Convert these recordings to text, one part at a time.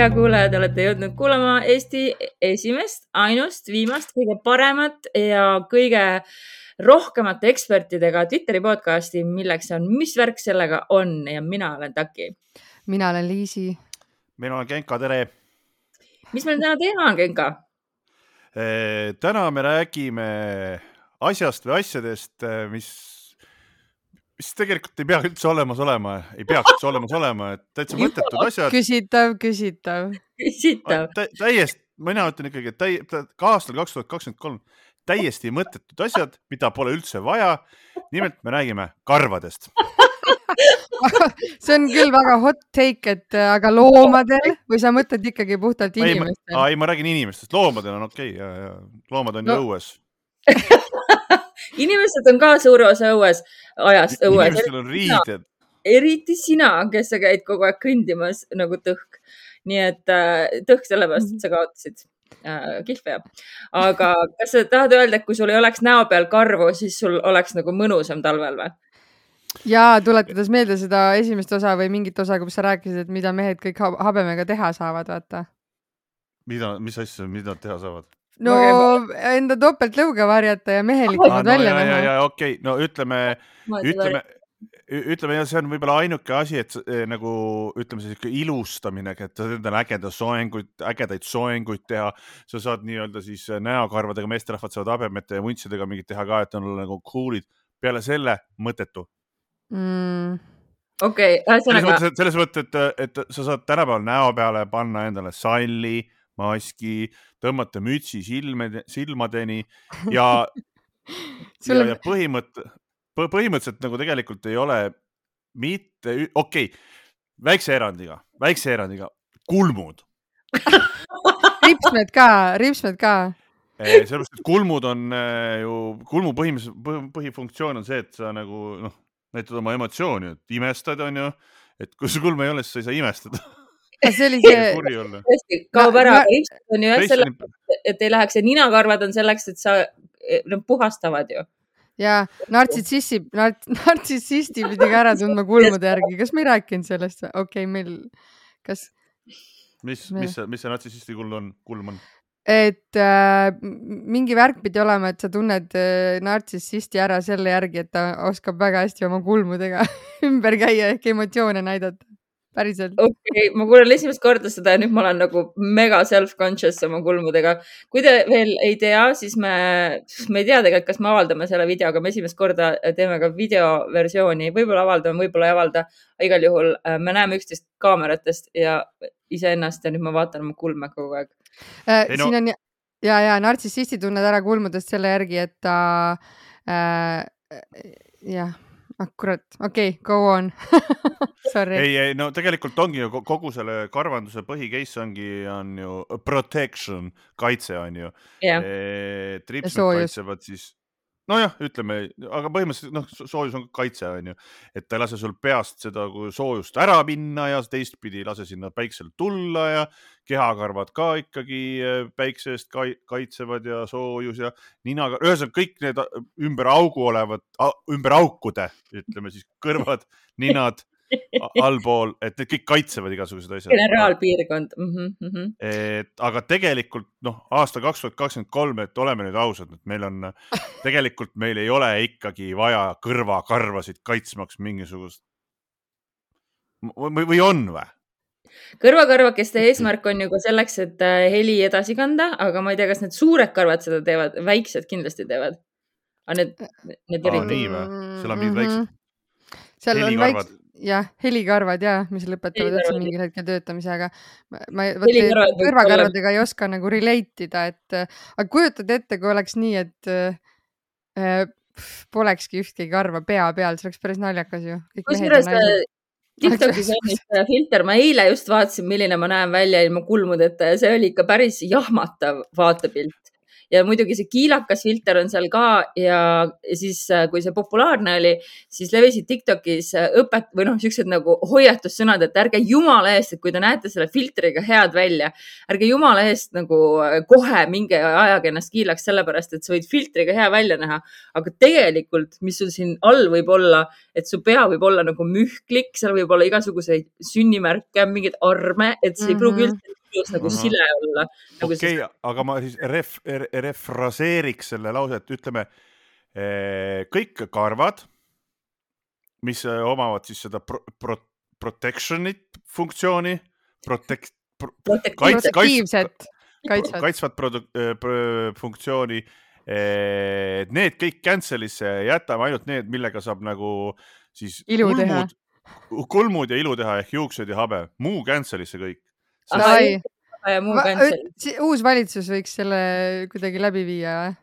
hea kuulaja, te olete jõudnud kuulama Eesti esimest, ainust, viimast, kõige paremat ja kõige rohkemate ekspertidega Twitteri podcasti, milleks on Mis värk sellega on ja mina olen Taki. mina olen Liisi. mina olen Genka, tere. mis meil täna teema on, Genka? täna me räägime asjast või asjadest, mis mis tegelikult ei pea üldse olemas olema, ei peaks üldse olemas olema, et täitsa mõttetud asjad. küsitav, küsitav. küsitav tä. täiesti, mina ütlen ikkagi, et täi-, ka aastal kaks tuhat kakskümmend kolm täiesti mõttetud asjad, mida pole üldse vaja. nimelt me räägime karvadest see on küll väga hot take, et aga loomadel või sa mõtled ikkagi puhtalt inimestel? ei, ma räägin inimestest, loomadel on okei okay, ja, ja loomad on no. ju õues inimesed on ka suure osa õues, ajast õues. inimestel on riided. eriti sina, kes sa käid kogu aeg kõndimas nagu tõhk. nii et äh, tõhk sellepärast, et sa kaotasid äh, kihve aga kas sa tahad öelda, et kui sul ei oleks näo peal karvu, siis sul oleks nagu mõnusam talvel või? ja tuletades meelde seda esimest osa või mingit osa, kus sa rääkisid, et mida mehed kõik habemega teha saavad, vaata. mida, mis asja, mida teha saavad? No Magema. enda topeltlõuge varjata ja mehelikult ah, no, välja näha. ja, ja okei okay., no ütleme, ütleme, ütleme ja see on võib-olla ainuke asi, et eh, nagu ütleme, sihuke ilustamine, et sa endale ägeda soenguid, ägedaid soenguid teha. sa saad nii-öelda siis näokarvadega, meesterahvad saavad habemete ja vuntsidega mingit teha ka, et on nagu cool'id. peale selle mõttetu mm okei okay,, ühesõnaga. selles mõttes, et, et sa saad tänapäeval näo peale panna endale salli, maski, tõmmata mütsi silme, silmadeni ja Sulle... ja, ja põhimõte, põhimõtteliselt nagu tegelikult ei ole mitte, okei okay,, väikse erandiga, väikse erandiga, kulmud. Ripsmed ka, ripsmed ka. Sellepärast, et kulmud on ju, kulmu põhimõtteliselt, põhifunktsioon on see, et sa nagu noh, näitad oma emotsiooni, et imestad, onju, et kui sul kulme ei ole, siis sa ei saa imestada see oli see. tõesti, kaob ära, ripsud on ju jah selleks, et ei läheks ja ninakarvad on selleks, et sa, nad puhastavad ju ja nartsississi, nartsissisti pidi ka ära tundma kulmude järgi, kas me ei rääkinud sellest või? okei okay,, meil, kas? mis, mis see, mis see nartsissisti kulm on, kulm on? et äh, mingi värk pidi olema, et sa tunned äh, nartsissisti ära selle järgi, et ta oskab väga hästi oma kulmudega ümber käia ehk emotsioone näidata päriselt. okei okay,, ma kuulen esimest korda seda ja nüüd ma olen nagu mega self-conscious oma kulmudega. kui te veel ei tea, siis me, me ei tea tegelikult, kas me avaldame selle video, aga me esimest korda teeme ka videoversiooni, võib-olla avaldame, võib-olla ei avalda. igal juhul äh, me näeme üksteist kaameratest ja iseennast ja nüüd ma vaatan oma kulme kogu aeg äh,. No... siin on ja, ja nartsissisti tunned ära kulmudest selle järgi, et ta äh, jah ah kurat, okei okay,, go on. Ei, ei no tegelikult ongi ju kogu selle karvanduse põhi case ongi, on ju protection, kaitse on ju. Yeah.. tripsmed kaitsevad siis nojah, ütleme, aga põhimõtteliselt noh, soojus on kaitse, on ju, et ta ei lase sul peast seda soojust ära minna ja teistpidi ei lase sinna päiksel tulla ja kehakarvad ka ikkagi äh, päikse eest kaitsevad ja soojus ja ninaga, ühesõnaga kõik need äh, ümber augu olevad, ümber aukude, ütleme siis kõrvad, ninad allpool, et need kõik kaitsevad igasugused asjad. generaalpiirkond mm. -hmm. et aga tegelikult noh, aasta kaks tuhat kakskümmend kolm, et oleme nüüd ausad, et meil on, tegelikult meil ei ole ikkagi vaja kõrvakarvasid kaitsmaks mingisugust või, või on või? kõrvakarvakeste eesmärk on ju ka selleks, et äh, heli edasi kanda, aga ma ei tea, kas need suured karvad seda teevad, väiksed kindlasti teevad. aga need, need eriti. nii või? seal on mingid väiksed? seal on väiksed jah, helikarvad ja, mis lõpetavad üldse mingil hetkel töötamise, aga ma kõrvakarvadega ei oska nagu relate ida, et aga kujutad ette, kui oleks nii, et äh, polekski ühtegi karva pea peal, see oleks päris naljakas ju. kusjuures äh, Tiktokis on üks filter, ma eile just vaatasin, milline ma näen välja ilma kulmudeta ja see oli ikka päris jahmatav vaatepilt ja muidugi see kiilakas filter on seal ka ja, siis, äh, kui see populaarne oli, siis levisid Tiktokis äh, õpet- või noh, siuksed nagu hoiatussõnad, et ärge jumala eest, et kui te näete selle filtriga head välja, ärge jumala eest nagu kohe minge ja ajage ennast kiilaks, sellepärast et sa võid filtriga hea välja näha. aga tegelikult, mis sul siin all võib olla, et su pea võib olla nagu mühklik, seal võib olla igasuguseid sünnimärke, mingeid arme, et see mm -hmm. ei pruugi mhm. üldse ilus nagu sile olla nagu. okei okay, siis..., aga ma siis ref, refraseeriks selle lause, et ütleme eh, kõik karvad, mis eh, omavad siis seda pro, pro, protection'it funktsiooni, protect pro,, kaits, kaitsvat, kaitsvat, kaitsvat produ, pro, funktsiooni. Need kõik cancel'isse, jätame ainult need, millega saab nagu siis ilu kulmud, kulmud ja ilu teha ehk juuksed ja habe, muu cancel'isse kõik uus valitsus võiks selle kuidagi läbi viia või?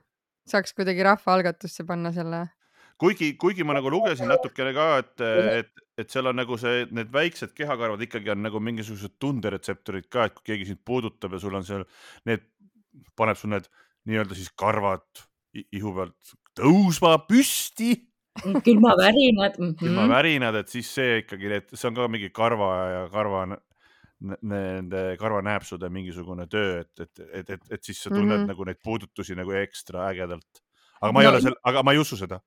saaks kuidagi rahvaalgatusse panna selle? kuigi, kuigi ma nagu lugesin natukene ka, et, et, et seal on nagu see, need väiksed kehakarvad ikkagi on nagu mingisugused tunderetseptorid ka, et kui keegi sind puudutab ja sul on seal need, paneb sul need nii-öelda siis karvad ihu pealt tõusma püsti külmavärinad mm. -hmm. külmavärinad, et siis see ikkagi, need, see on ka mingi karva ja karva nende karvanääpsude mingisugune töö, et, et, et, et, et siis sa tunned mm -hmm. nagu neid puudutusi nagu ekstra ägedalt. aga ma ei no, ole seal, aga ma ei usu seda.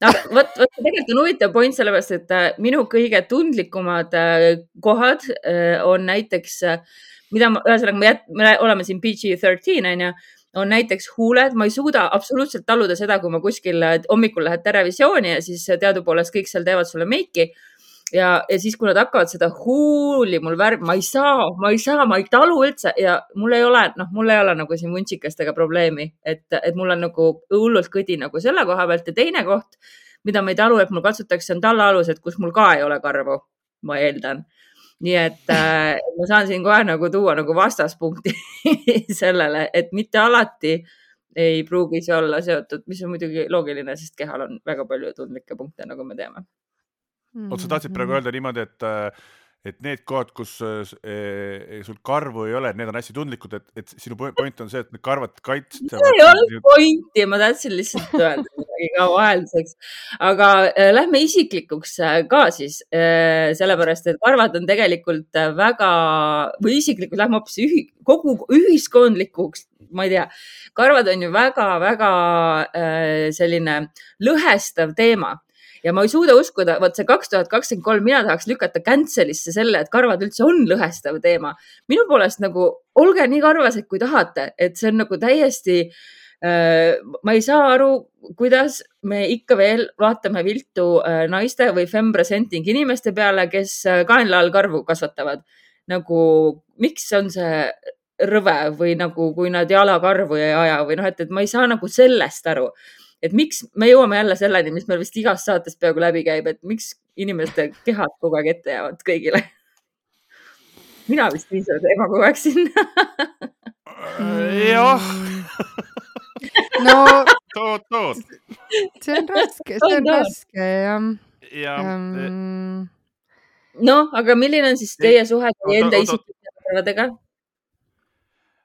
aga vot, vot tegelikult on huvitav point, sellepärast et äh, minu kõige tundlikumad äh, kohad äh, on näiteks, mida ma, ühesõnaga me, jät, me oleme siin PG-13 onju on näiteks huuled, ma ei suuda absoluutselt taluda seda, kui ma kuskil hommikul lähed Terevisiooni ja siis teadupoolest kõik seal teevad sulle meiki ja, ja siis, kui nad hakkavad seda huuli mul värv, ma ei saa, ma ei saa, ma ei talu üldse ja mul ei ole, noh, mul ei ole nagu siin vuntsikestega probleemi, et, et mul on nagu hullult kõdi nagu selle koha pealt ja teine koht, mida ma ei talu, et mul katsutakse, on tallaalused, kus mul ka ei ole karvu, ma eeldan. Nii et äh, ma saan siin kohe nagu tuua nagu vastaspunkti sellele, et mitte alati ei pruugi see olla seotud, mis on muidugi loogiline, sest kehal on väga palju tundlikke punkte, nagu me teame oot, sa tahtsid praegu öelda niimoodi, et, äh, et need kohad, kus äh, sul karvu ei ole, need on hästi tundlikud, et, et sinu point on see, et need karvad kaitsevad. ei olnud pointi, ma tahtsin lihtsalt öelda midagi ka vahelduseks. aga äh, lähme isiklikuks ka siis äh,, sellepärast et karvad on tegelikult väga või isiklikult lähme hoopis ühi, kogu ühiskondlikuks ma ei tea, karvad on ju väga-väga selline lõhestav teema ja ma ei suuda uskuda, vot see kaks tuhat kakskümmend kolm, mina tahaks lükata cancel'isse selle, et karvad üldse on lõhestav teema. minu poolest nagu olge nii karvased, kui tahate, et see on nagu täiesti äh, ma ei saa aru, kuidas me ikka veel vaatame viltu äh, naiste või fempresenting inimeste peale, kes äh, kaenla all karvu kasvatavad. nagu, miks on see rõve või nagu, kui nad jalakarvu ei aja või noh, et, et ma ei saa nagu sellest aru et miks me jõuame jälle selleni, mis meil vist igas saates peaaegu läbi käib, et miks inimeste kehad kogu aeg ette jäävad kõigile. mina vist viin selle teema kogu aeg sinna jah. no. tood, tood. see on raske, see on raske jah. ja um.... noh, aga milline on siis teie suhe teie enda isiklike päevadega?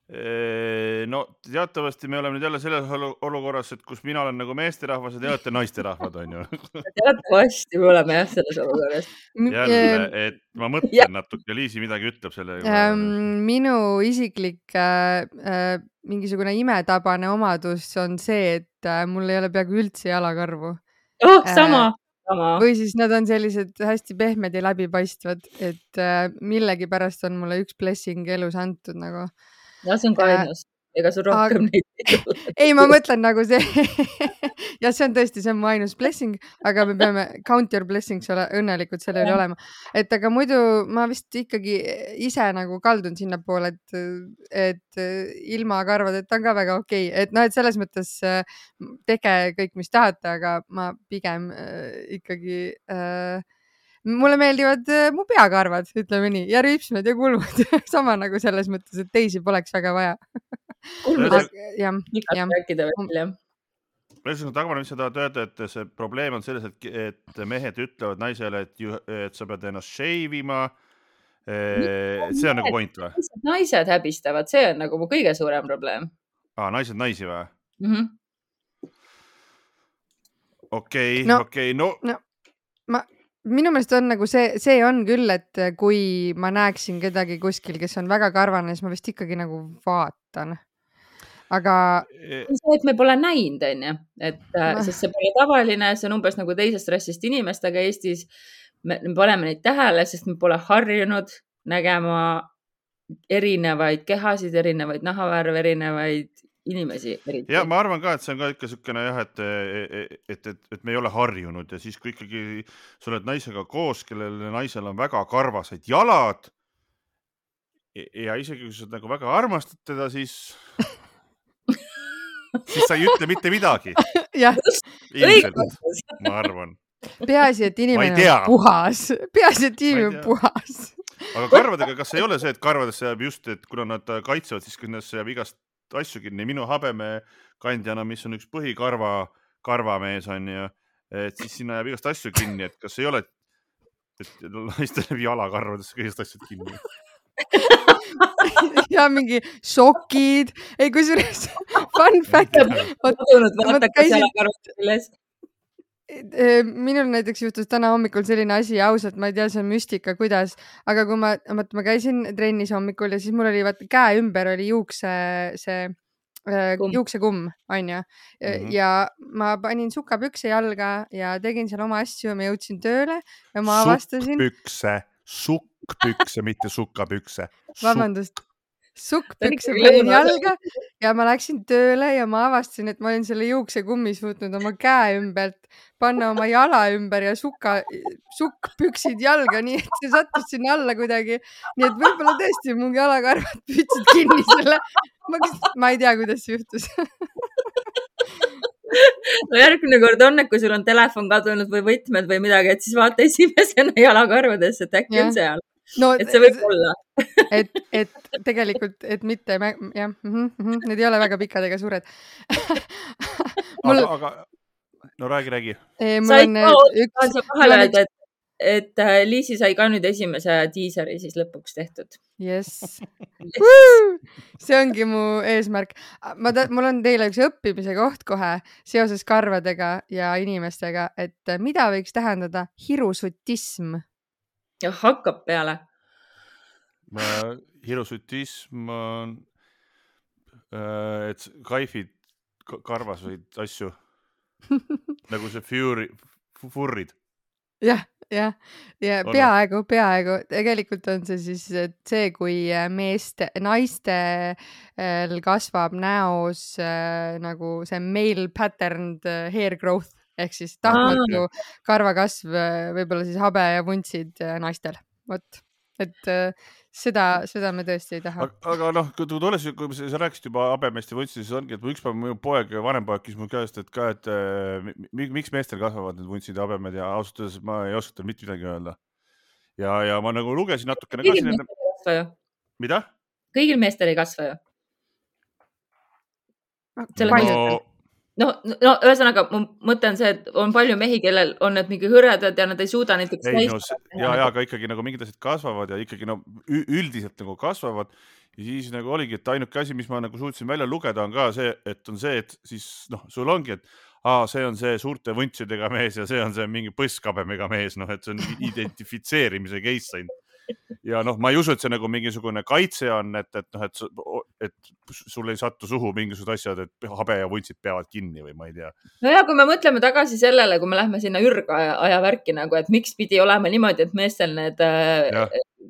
No teatavasti me oleme nüüd jälle selles olukorras, et kus mina olen nagu meesterahvas ja te olete naisterahvad, onju. teatavasti me oleme jah selles olukorras. jälle, et ma mõtlen natuke, Liisi midagi ütleb selle ähm,. minu isiklik äh, äh, mingisugune imetabane omadus on see, et äh, mul ei ole peaaegu üldse jalakarvu. oh, sama äh, sama. või siis nad on sellised hästi pehmed ja läbipaistvad, et äh, millegipärast on mulle üks blessing elus antud nagu jah, see on ka ainus ega sul rohkem neid ei tule. ei, ma mõtlen nagu see jah, see on tõesti, see on mu ainus blessing, aga me peame count your blessings ole õnnelikud selle üle olema. et aga muidu ma vist ikkagi ise nagu kaldun sinnapoole, et, et ilma karvadeta on ka väga okei okay., et noh, et selles mõttes tehke kõik, mis tahate, aga ma pigem äh, ikkagi äh, mulle meeldivad äh, mu peakarvad, ütleme nii, ja rüüpsmed ja kulmud sama nagu selles mõttes, et teisi poleks väga vaja. jah, veel, jah ühesõnaga, Dagmar, mis sa tahad öelda, et see probleem on selles, et, et mehed ütlevad naisele, et, et sa pead ennast shave ima. see on nagu point või? naised häbistavad, see on nagu mu kõige suurem probleem aa, naised naisi või mm? okei okay,, okei okay,, no, no minu meelest on nagu see, see on küll, et kui ma näeksin kedagi kuskil, kes on väga karvane, siis ma vist ikkagi nagu vaatan. aga. See, et me pole näinud, onju, et no. sest see pole tavaline, see on umbes nagu teisest rassist inimestega Eestis. me paneme neid tähele, sest me pole harjunud nägema erinevaid kehasid, erinevaid nahavärve, erinevaid inimesi eriti. ja ma arvan ka, et see on ka ikka niisugune jah, et, et, et, et me ei ole harjunud ja siis, kui ikkagi sa oled naisega koos, kellel naisel on väga karvased jalad. ja isegi kui sa nagu väga armastad teda, siis siis sa ei ütle mitte midagi. ilmselt, ma arvan. peaasi, et inimene on puhas, peaasi, et inimene on puhas aga karvadega, kas ei ole see, et karvadesse jääb just, et kuna nad kaitsevad, siis nendesse jääb igast asju kinni. minu habemekandjana, mis on üks põhikarva, karvamees on ju, et siis sinna jääb igast asju kinni, et kas ei ole, et naistel jääb jalakarvadesse ka igast asjad kinni ja mingi sokid, ei kusjuures fun fact. Minul näiteks juhtus täna hommikul selline asi, ausalt, ma ei tea, see on müstika, kuidas, aga kui ma, vot ma käisin trennis hommikul ja siis mul oli vaata käe ümber oli juukse see äh, juuksekumm, onju. -hmm. ja ma panin sukapükse jalga ja tegin seal oma asju ja ma jõudsin tööle ja ma avastasin. sukkpükse, sukkpükse, mitte sukapükse. vabandust, sukkpükse panin jalga ja ma läksin tööle ja ma avastasin, et ma olin selle juuksekummi suutnud oma käe ümbert panna oma jala ümber ja suka, sukkpüksid jalga, nii et see sattus sinna alla kuidagi. nii et võib-olla tõesti mu jalakarvad püüdsid kinni selle. ma, ei tea, kuidas see juhtus no järgmine kord on, et kui sul on telefon kadunud või võtmed või midagi, et siis vaata esimesena jalakarvadesse, et äkki on seal no, et see võib olla et, et tegelikult, et mitte jah mm, -hmm, need ei ole väga pikad ega suured Mul... aga, aga no räägi, räägi. sai ka üks... vahele öelda, et, et äh, Liisi sai ka nüüd esimese diiseri siis lõpuks tehtud. jess see ongi mu eesmärk. ma, mul on teile üks õppimise koht kohe seoses karvadega ja inimestega, et mida võiks tähendada hirusutism jah, hakkab peale. hirusutism on, äh, et kaifid karvas või asju nagu see Fury, furrid. jah, jah, ja peaaegu, peaaegu, tegelikult on see siis see, kui meeste, naistel kasvab näos äh, nagu see male patterned hair growth ehk siis tahtmatu karvakasv, võib-olla siis habe ja vuntsid äh, naistel, vot, et äh, seda, seda me tõesti ei taha. aga noh, kui tulles, kui sa rääkisid juba habemest ja vuntsidest, siis ongi, et üks päev mu poeg, vanem poeg küsis mu käest, et ka, et äh, miks meestel kasvavad need vuntsid ja habemed ja ausalt öeldes ma ei oska talle mitte midagi öelda. ja, ja ma nagu lugesin natukene ka siin. mida? kõigil meestel ei kasva ju. no, no, no ühesõnaga mu mõte on see, et on palju mehi, kellel on need mingi hõredad ja nad ei suuda näiteks. ei no ja, ja aga ikkagi nagu mingid asjad kasvavad ja ikkagi no üldiselt nagu kasvavad. Ja siis nagu oligi, et ainuke asi, mis ma nagu suutsin välja lugeda, on ka see, et on see, et siis noh, sul ongi, et aa, see on see suurte vuntsidega mees ja see on see mingi põsskabemega mees, noh, et see on identifitseerimise case ainult ja noh, ma ei usu, et see nagu mingisugune kaitse on, et, et noh, et, et sul ei satu suhu mingisugused asjad, et habe ja vuntsid peavad kinni või ma ei tea. no ja kui me mõtleme tagasi sellele, kui me lähme sinna ürgaja värki nagu, et miks pidi olema niimoodi, et meestel need,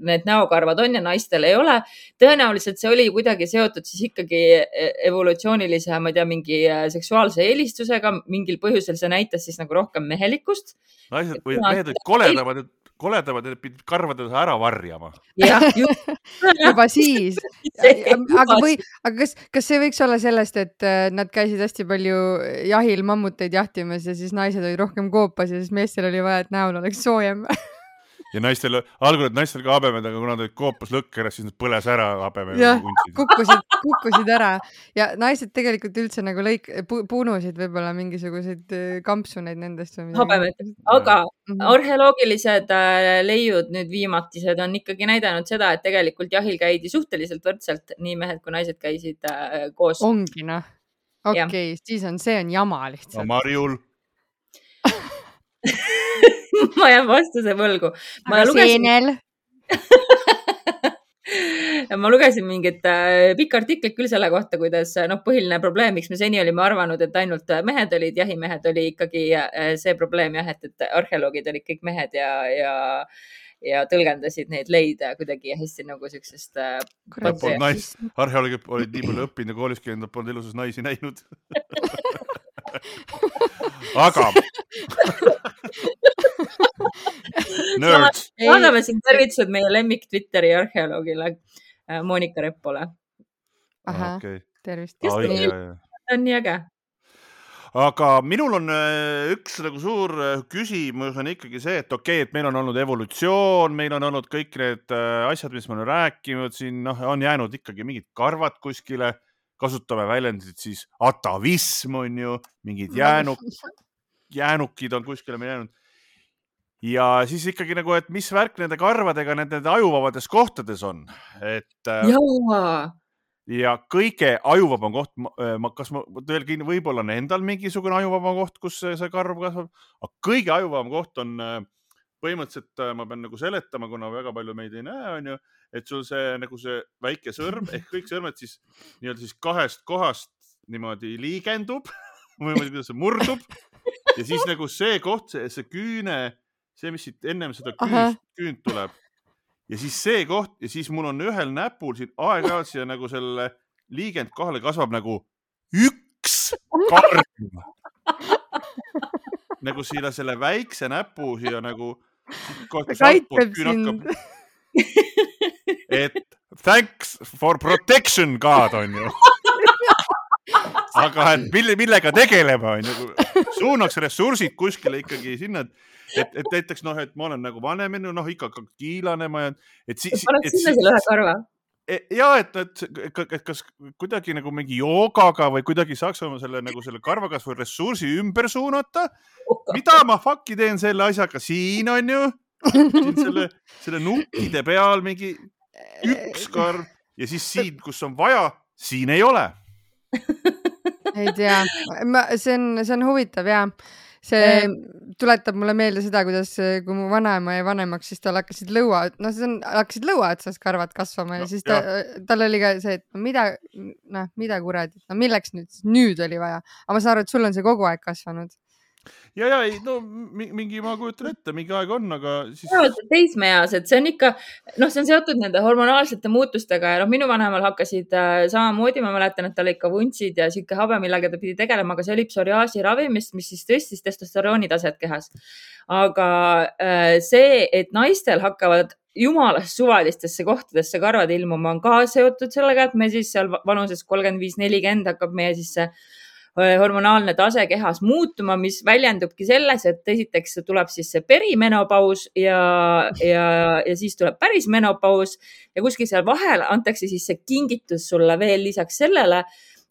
need näokarvad on ja naistel ei ole. tõenäoliselt see oli kuidagi seotud siis ikkagi e-, evolutsioonilise, ma ei tea, mingi äh, seksuaalse eelistusega, mingil põhjusel see näitas siis nagu rohkem mehelikkust. naised või mehed olid koledamad, et koledamad, et pidid karvade taha ära varjama. juba siis. aga või, aga kas, kas see võiks olla sellest, et äh, nad käisid hästi palju jahil mammuteid jahtimas ja siis naised olid rohkem koopas ja siis meestel oli vaja, et näol oleks soojem ja naistel, algul olid naistel ka habemed, aga kuna ta koopas lõkkeras, siis nad põles ära habeme. jah, kukkusid, kukkusid ära ja naised tegelikult üldse nagu lõik- pu,, punusid võib-olla mingisuguseid äh, kampsuneid nendest. habemed, aga mm -hmm. arheoloogilised äh, leiud nüüd viimatised on ikkagi näidanud seda, et tegelikult jahil käidi suhteliselt võrdselt, nii mehed kui naised käisid äh, koos. ongi noh, okei okay,, siis on, see on jama lihtsalt. no Marjul ma jään vastuse võlgu. aga lugesin... seenel ma lugesin mingit äh, pikka artiklit küll selle kohta, kuidas noh, põhiline probleem, miks me seni olime arvanud, et ainult mehed olid jahimehed, oli ikkagi äh, see probleem jah, et, et arheoloogid olid kõik mehed ja, ja ja tõlgendasid neid leide kuidagi hästi nagu siuksest äh,. Polnud naist, arheoloogid olid nii palju õppinud ja koolis käinud, nad polnud eluses naisi näinud aga anname siin tervitused meie lemmik Twitteri arheoloogile äh, Monika Reppole. ahah okay., tervist. ta on nii äge aga minul on äh, üks nagu suur äh, küsimus on ikkagi see, et okei okay,, et meil on olnud evolutsioon, meil on olnud kõik need asjad, mis me oleme rääkinud siin, noh, on jäänud ikkagi mingid karvad kuskile, kasutame väljendit siis atavism on ju, mingid jäänuk, jäänukid on kuskile meil jäänud ja siis ikkagi nagu, et mis värk nende karvadega nende ajuvabades kohtades on, et. Äh, ja kõige ajuvabam koht, äh, kas ma veel võib-olla on endal mingisugune ajuvabam koht, kus see, see karv kasvab, aga kõige ajuvabam koht on äh, põhimõtteliselt, ma pean nagu seletama, kuna väga palju meid ei näe, onju, et sul see nagu see väike sõrm ehk kõik sõrmed siis nii-öelda siis kahest kohast niimoodi liigendub või ma ei tea, kuidas see murdub. Ja siis nagu see koht, see, see küüne see, mis siit ennem seda küünt, küünt tuleb. Ja siis see koht ja siis mul on ühel näpul siin aeg-ajalt siia nagu selle liigend kohale kasvab nagu üks karm nagu siia selle väikse näpu siia nagu. aitab sind. et thanks for protection God on ju aga et mille, millega tegelema on ju, suunaks ressursid kuskile ikkagi sinna, et et, et näiteks noh, et ma olen nagu vanem, noh ikka kiilanema ja et siis. paned sinna selle ühe karva ja et, et, et kas kuidagi nagu mingi joogaga või kuidagi saaks oma selle nagu selle karvakasvu ressursi ümber suunata. mida ma fuck'i teen selle asjaga siin on ju, selle, selle nukkide peal mingi üks karv ja siis siin, kus on vaja, siin ei ole. Ei tea, ma, see on, see on huvitav ja see tuletab mulle meelde seda, kuidas, kui mu vanaema jäi vanemaks, siis tal hakkasid lõua, noh, see on, hakkasid lõua otsas karvad kasvama ja no, siis ta, tal oli ka see, et no mida, noh, mida kuradi, no milleks nüüd, nüüd oli vaja, aga ma saan aru, et sul on see kogu aeg kasvanud ja, ja ei no mingi, ma kujutan ette, mingi aeg on, aga siis. teismeeas, et see on ikka, noh, see on seotud nende hormonaalsete muutustega ja noh, minu vanemal hakkasid äh, samamoodi, ma mäletan, et tal ikka vuntsid ja sihuke habe, millega ta pidi tegelema, aga see oli psoriaasi ravimist, mis siis tõstis testosterooni taset kehas. aga äh, see, et naistel hakkavad jumalast suvalistesse kohtadesse karvad ilmuma, on ka seotud sellega, et me siis seal vanuses kolmkümmend viis, nelikümmend hakkab meie siis see hormonaalne tase kehas muutuma, mis väljendubki selles, et esiteks tuleb siis see perimenopaus ja, ja, ja siis tuleb päris menopaus ja kuskil seal vahel antakse siis see kingitus sulle veel lisaks sellele,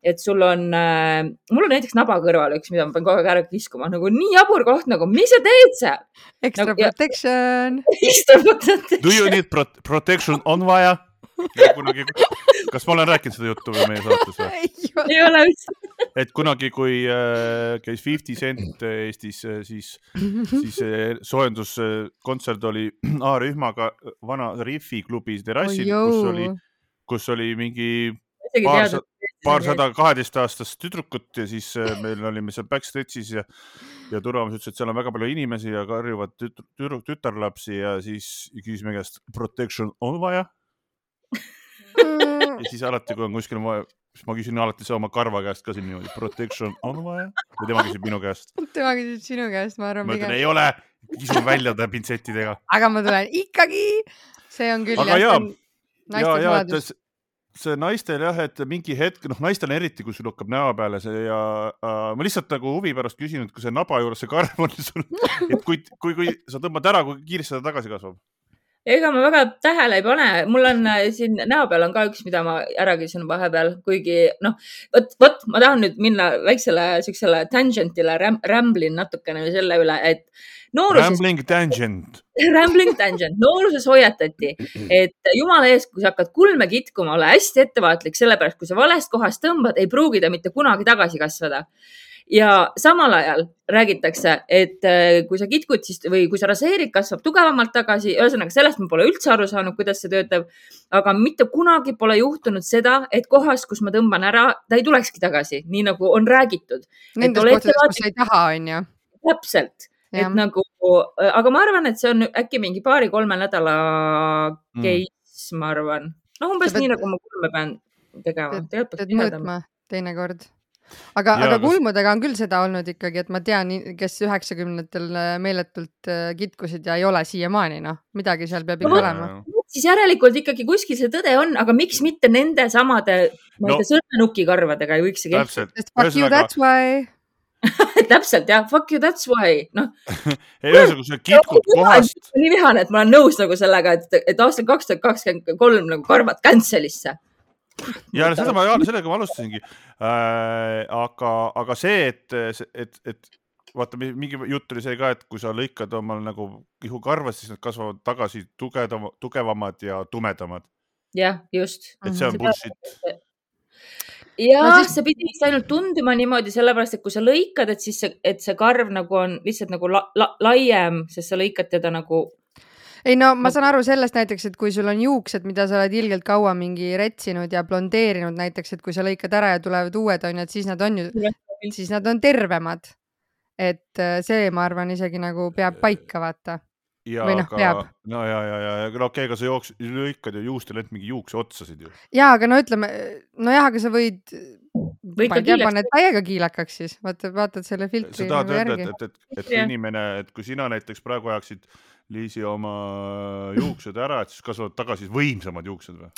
et sul on äh,, mul on näiteks naba kõrval üks, mida ma pean kogu aeg ära kiskuma, nagu nii jabur koht, nagu mis sa teed seal? Extra nagu, protection. Extra protection. Do you need pro protection on vaja? kunagi, kas ma olen rääkinud seda juttu või meie saates või? ei ole üldse. et kunagi, kui äh, käis Fifty Cent Eestis äh,, siis, siis äh, soojenduskontsert oli A-rühmaga vana Riffi klubi terrassil oh,, kus oli, kus oli mingi paarsada, paarsada kaheteistaastast tüdrukut ja siis äh, meil olime seal backstage'is ja, ja turvamees ütles, et seal on väga palju inimesi ja karjuvad tüdruk, tütarlapsi ja siis küsisime käest protection on vaja ja siis alati, kui on kuskil vaja, siis ma küsin alati oma karva käest ka siin niimoodi, protection on vaja või tema küsib minu käest? tema küsib sinu käest, ma arvan. ma ütlen, ei ole, kisun välja ta pintsettidega. aga ma tulen ikkagi, see on küll. aga ja, ja, ja, et see, see naistel jah, et mingi hetk, noh, naistel eriti, kui sul hakkab näo peale see ja äh, ma lihtsalt nagu huvi pärast küsin, et kui see naba juures see karv on sul, et kui, kui, kui sa tõmbad ära, kui kiiresti ta tagasi kasvab ega ma väga tähele ei pane, mul on äh, siin näo peal on ka üks, mida ma ära küsin vahepeal, kuigi noh, vot, vot ma tahan nüüd minna väiksele siuksele tangent'ile räm,, rämblin natukene selle üle, et nooruses. Rambling tangent. Rambling tangent, nooruses hoiatati, et jumala eest, kui sa hakkad kulme kitkuma, ole hästi ettevaatlik, sellepärast kui sa valest kohast tõmbad, ei pruugi ta mitte kunagi tagasi kasvada ja samal ajal räägitakse, et äh, kui sa kitkud, siis või kui sa raseerid, kasvab tugevamalt tagasi. ühesõnaga, sellest ma pole üldse aru saanud, kuidas see töötab. aga mitte kunagi pole juhtunud seda, et kohas, kus ma tõmban ära, ta ei tulekski tagasi, nii nagu on räägitud. Nendes kohtades, kus sa ei taha, on ju. täpselt, et nagu, aga ma arvan, et see on äkki mingi paari-kolme nädala mm. case mm., ma arvan. noh, umbes pead, nii nagu ma kulme pean tegema. pead mõõtma teinekord aga, aga kulmudega on küll seda olnud ikkagi, et ma tean, kes üheksakümnendatel äh, meeletult äh, kitkusid ja ei ole siiamaani, noh, midagi seal peab ikka no, olema. siis järelikult ikkagi kuskil see tõde on, aga miks mitte nende samade, ma ei no, tea, sõrmenukikarvadega ei võiks see kehtida. sest fuck you, that's why täpselt jah, fuck you, that's why, noh. ei, ühesõnaga, sa kitkud kohast. nii vihane, et ma olen nõus nagu sellega, et, et aastal kaks tuhat kakskümmend kolm nagu karvad cancel'isse ja seda ma, sellega ma alustasingi äh,. aga, aga see, et, et, et vaata, mingi jutt oli see ka, et kui sa lõikad omal nagu kihukarvad, siis nad kasvavad tagasi tugevama, tugevamad ja tumedamad. jah, just. et see on bullshit. ja no, siis... see pidi vist ainult tunduma niimoodi, sellepärast et kui sa lõikad, et siis see, et see karv nagu on lihtsalt nagu la, la, laiem, sest sa lõikad teda nagu ei no ma saan aru sellest näiteks, et kui sul on juuksed, mida sa oled ilgelt kaua mingi retsinud ja blondeerinud näiteks, et kui sa lõikad ära ja tulevad uued onju, et siis nad on ju, siis nad on tervemad. et äh, see, ma arvan, isegi nagu peab paika, vaata. Või noh, peab. no ja, ja, ja, ja no okei okay,, aga sa jooks, lõikad ju juustele ainult mingi juukseotsasid ju. ja, aga no ütleme, nojah, aga sa võid võid ka kiileks. paned täiega kiilakaks siis, vaata, vaatad selle filtri. sa tahad nagu öelda, et, et, et, et inimene, et kui sina näiteks praegu ajaksid Liisi oma juuksed ära, et siis kasvavad tagasi võimsamad juuksed või?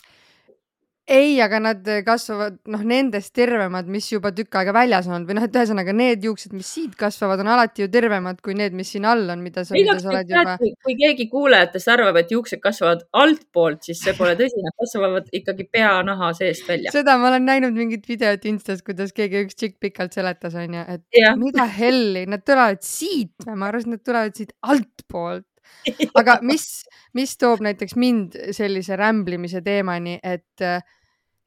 Ei, aga nad kasvavad noh, nendest tervemad, mis juba tükk aega väljas on või noh, et ühesõnaga need juuksed, mis siit kasvavad, on alati ju tervemad kui need, mis siin all on, mida sa, mida sa oled juba. kui keegi kuulajatest arvab, et juuksed kasvavad altpoolt, siis see pole tõsi, nad kasvavad ikkagi peanaha seest välja. seda ma olen näinud mingit videot Instas, kuidas keegi üks tšikk pikalt seletas, onju, et ja. mida helli, nad tulevad siit, ma arvasin, et nad tulevad siit altpoolt aga mis, mis toob näiteks mind sellise rämblimise teemani, et äh,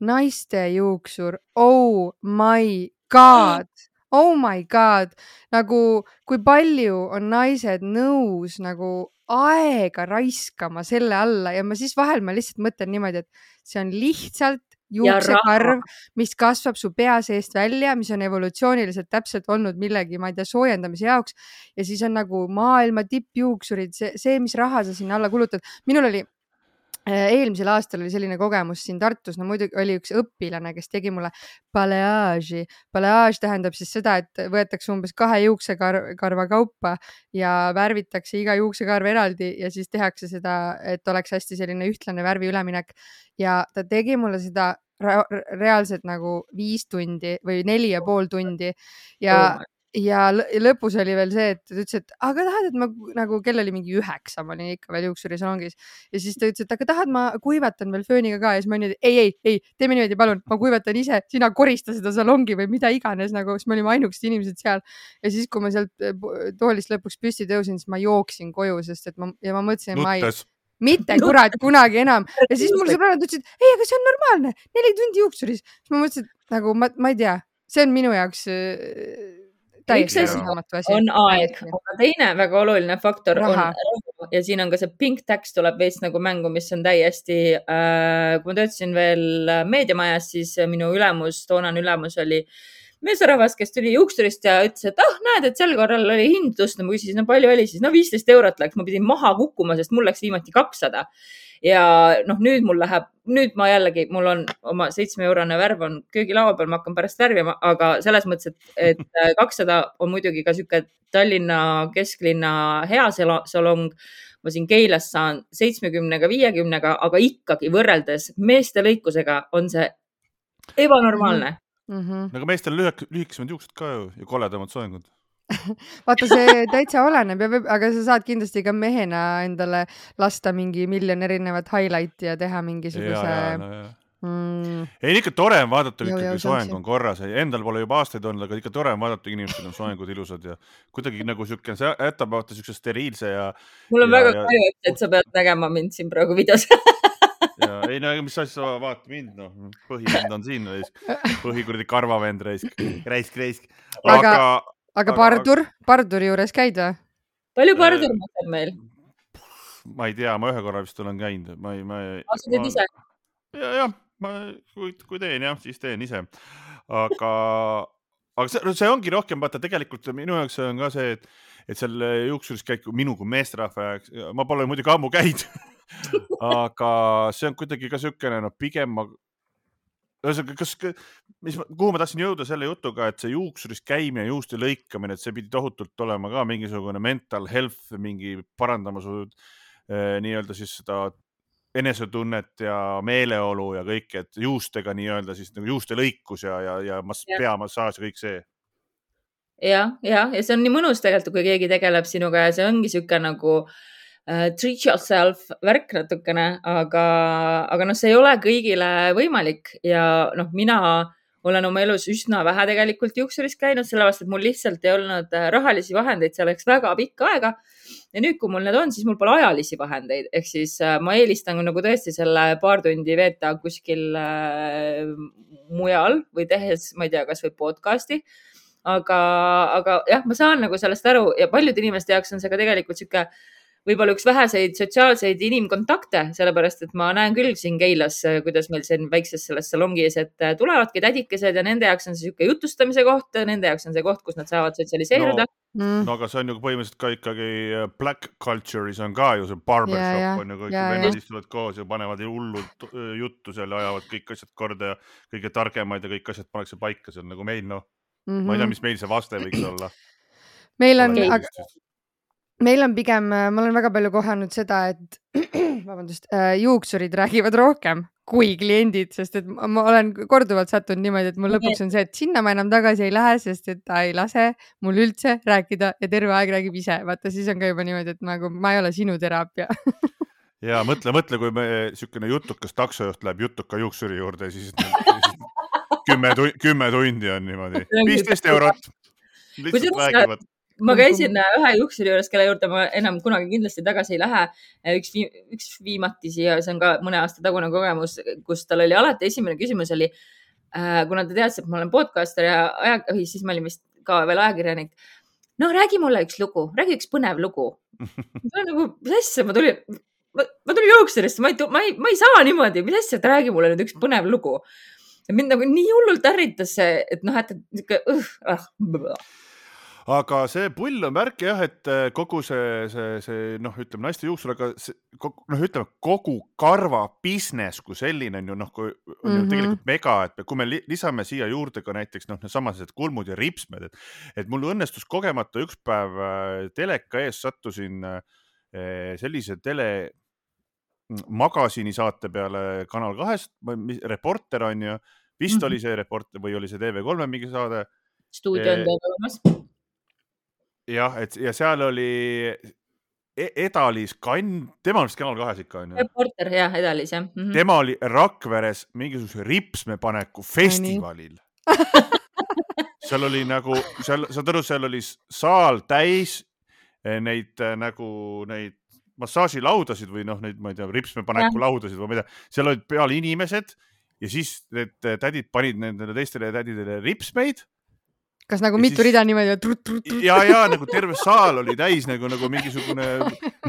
naiste juuksur, oh my god, oh my god, nagu kui palju on naised nõus nagu aega raiskama selle alla ja ma siis vahel ma lihtsalt mõtlen niimoodi, et see on lihtsalt juuksekarv, mis kasvab su pea seest välja, mis on evolutsiooniliselt täpselt olnud millegi, ma ei tea, soojendamise jaoks. Ja siis on nagu maailma tippjuuksurid, see, see, mis raha sa sinna alla kulutad. minul oli eelmisel aastal oli selline kogemus siin Tartus, no muidugi oli üks õpilane, kes tegi mulle baleaaži. baleaaž tähendab siis seda, et võetakse umbes kahe juuksekarva kaupa ja värvitakse iga juuksekarv eraldi ja siis tehakse seda, et oleks hästi selline ühtlane värvi üleminek ja ta tegi mulle seda reaalselt nagu viis tundi või neli ja pool tundi ja oh ja lõpus oli veel see, et ta ütles, et aga tahad, et ma nagu kell oli mingi üheksa, ma olin ikka veel juuksurisalongis. Ja siis ta ütles, et aga tahad, ma kuivatan veel fööniga ka. Ja siis ma olin, et ei, ei, ei, teeme niimoodi, palun, ma kuivatan ise, sina korista seda salongi või mida iganes nagu, siis me olime ainukesed inimesed seal. ja siis, kui ma sealt eh, toolist lõpuks püsti tõusin, siis ma jooksin koju, sest et ma ja ma mõtlesin, et ma ei mitte kurat kunagi enam. Ja siis mul sõbrannad ütlesid, ei, aga see on normaalne, neli tundi juuksuris. siis ma mõtlesin, et nagu ma, ma ei tea, see on minu jaoks äh, üks asi on aeg, aga teine väga oluline faktor raha. on raha ja siin on ka see pink tax tuleb veits nagu mängu, mis on täiesti äh,, kui ma töötasin veel meediamajas, siis minu ülemus, toonane ülemus oli meesterahvas, kes tuli juuksurist ja ütles, et ah, näed, et sel korral oli hind tõstnud. ma küsisin, no palju oli siis? no viisteist eurot läks, ma pidin maha kukkuma, sest mul läks viimati kakssada ja noh, nüüd mul läheb, nüüd ma jällegi, mul on oma seitsme eurone värv on köögilaua peal, ma hakkan pärast värvima, aga selles mõttes, et, et kakssada on muidugi ka sihuke Tallinna kesklinna hea salong ma siin Keilas saan seitsmekümnega, viiekümnega, aga ikkagi võrreldes meeste lõikusega on see ebanormaalne mm. -hmm. aga meestel lühik, lühikesemad juuksed ka ju ja koledamad soengud vaata, see täitsa oleneb ja võib, aga sa saad kindlasti ka mehena endale lasta mingi miljon erinevat highlight'i ja teha mingisuguse. No, Mm. ei, ikka tore on vaadata, kui soeng on korras, endal pole juba aastaid olnud, aga ikka tore on vaadata, inimestel on soengud ilusad ja kuidagi nagu siuke, see jätab vaata siukse steriilse ja. mul on ja, väga kahju, et sa pead nägema mind siin praegu videos ja ei no mis asja, vaata mind, noh, põhivend on siin, põhi kuradi karvavend raisk, raisk, raisk. aga, aga, aga Pardur, Parduri juures käid või? palju Pardur maksab meil? ma ei tea, ma ühe korra vist olen käinud, ma ei, ma ei. sa teed ise? ja, jah ma, kui, kui teen jah, siis teen ise. aga, aga see, see ongi rohkem, vaata tegelikult minu jaoks on ka see, et, et seal juuksuris käib minu kui meesterahva jaoks, ma pole muidugi ammu käinud aga see on kuidagi ka siukene, no pigem ma ühesõnaga, kas, mis, kuhu ma tahtsin jõuda selle jutuga, et see juuksuris käimine, juuste lõikamine, et see pidi tohutult olema ka mingisugune mental health, mingi parandama su eh, nii-öelda siis seda enesetunnet ja meeleolu ja kõike, et juustega nii-öelda siis nagu juuste lõikus ja, ja, ja mas, peamassaaž ja kõik see. jah, jah, ja see on nii mõnus tegelikult, kui keegi tegeleb sinuga ja see ongi niisugune nagu uh, treat yourself värk natukene, aga, aga noh, see ei ole kõigile võimalik ja noh, mina olen oma elus üsna vähe tegelikult juuksuris käinud, sellepärast et mul lihtsalt ei olnud äh, rahalisi vahendeid selleks väga pikka aega ja nüüd, kui mul need on, siis mul pole ajalisi vahendeid, ehk siis äh, ma eelistan nagu tõesti selle paar tundi veeta kuskil äh, mujal või tehes, ma ei tea, kasvõi podcast'i. aga, aga jah, ma saan nagu sellest aru ja paljude inimeste jaoks on see ka tegelikult sihuke võib-olla üks väheseid sotsiaalseid inimkontakte, sellepärast et ma näen küll siin Keilas, kuidas meil siin väikses selles salongis, et tulevadki tädikesed ja nende jaoks on see niisugune jutustamise koht, nende jaoks on see koht, kus nad saavad sotsialiseeruda no mm.. no aga see on ju põhimõtteliselt ka ikkagi äh, black culture'is on ka ju see barbershop yeah, on ju, kõik yeah, vennad yeah. istuvad koos ja panevad hullult äh, juttu seal ja ajavad kõik asjad korda ja kõige targemad ja kõik asjad pannakse paika, see on nagu meil noh mm, -hmm. ma ei tea, mhm. mis meil see vaste võiks olla. meil on, aga meil on pigem, ma olen väga palju kohanud seda, et vabandust, äh, juuksurid räägivad rohkem kui kliendid, sest et ma olen korduvalt sattunud niimoodi, et mul lõpuks on see, et sinna ma enam tagasi ei lähe, sest et ta ei lase mul üldse rääkida ja terve aeg räägib ise. vaata, siis on ka juba niimoodi, et nagu ma ei ole sinu teraapia. Ja mõtle, mõtle, kui me niisugune jutukas taksojuht läheb jutuka juuksuri juurde ja siis, siis kümme, kümme tundi on niimoodi, viisteist eurot. lihtsalt räägivad ma käisin äh, ühe juuksuri juures, kelle juurde ma enam kunagi kindlasti tagasi ei lähe. Äh, üks, üks viimatisi ja see on ka mõne aasta tagune kogemus, kus tal oli alati esimene küsimus oli äh,, kuna ta teadis, et ma olen podcaster ja aja, või siis ma olin vist ka veel ajakirjanik. no räägi mulle üks lugu, räägi üks põnev lugu. ma nagu, mis asja, ma tulin, ma, tulin juuksurisse, ma ei, ma ei, ma ei saa niimoodi, mis asja, et räägi mulle nüüd üks põnev lugu. mind nagu nii hullult ärritas see, et noh, et niisugune uh, uh, aga see pull on märk jah, et äh, kogu see, see, see noh, ütleme naiste juuksur, aga noh, ütleme kogu karva business kui selline on ju noh, kui on mm -hmm. ju mhm. tegelikult mega, et kui me lisame siia juurde ka näiteks noh, needsamased kulmud ja ripsmed, et, et mul õnnestus kogemata üks päev äh, teleka ees sattusin äh, sellise tele magasini saate peale Kanal kahest, Reporter on ju, vist mm -hmm. oli see Reporter või oli see TV3-e mingi saade. stuudio on teil olemas jah, et ja seal oli e-, Edalis kann, tema on vist Kanal kahes ikka onju. reporter jah, Edalis jah mm. -hmm. tema oli Rakveres mingisuguse ripsmepaneku festivalil seal oli nagu, seal, saad aru, seal oli saal täis eh, neid eh, nagu neid massaažilaudasid või noh, neid, ma ei tea, ripsmepaneku laudasid või ma ei tea, seal olid peal inimesed ja siis need tädid panid nendele teistele tädidele ripsmeid kas nagu ja mitu siis... rida niimoodi trut, trut, trut. ja, ja nagu terve saal oli täis nagu, nagu mingisugune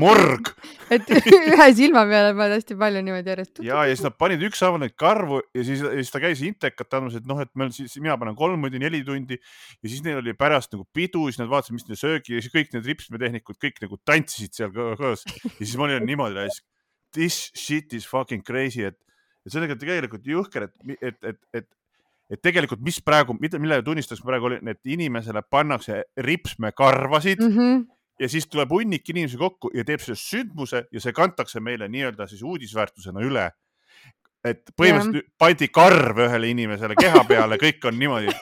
morg et ühe silma peale paned hästi palju niimoodi järjest. ja, ja siis nad panid ükshaaval neid karvu ja siis, ja siis ta käis intekat andmas, et noh, et meil siis, mina panen kolm tundi, neli tundi ja siis neil oli pärast nagu pidu, siis nad vaatasid, mis neil söögi ja siis kõik need ripsmetehnikud kõik nagu tantsisid seal koos ja siis ma olin niimoodi, this shit is fucking crazy, et, et see on tegelikult jõhker, et, et, et, et et tegelikult, mis praegu, millega tunnistas praegu oli, et inimesele pannakse ripsmekarvasid mm -hmm. ja siis tuleb hunnik inimesi kokku ja teeb selle sündmuse ja see kantakse meile nii-öelda siis uudisväärtusena üle. et põhimõtteliselt pandi karv ühele inimesele keha peale, kõik on niimoodi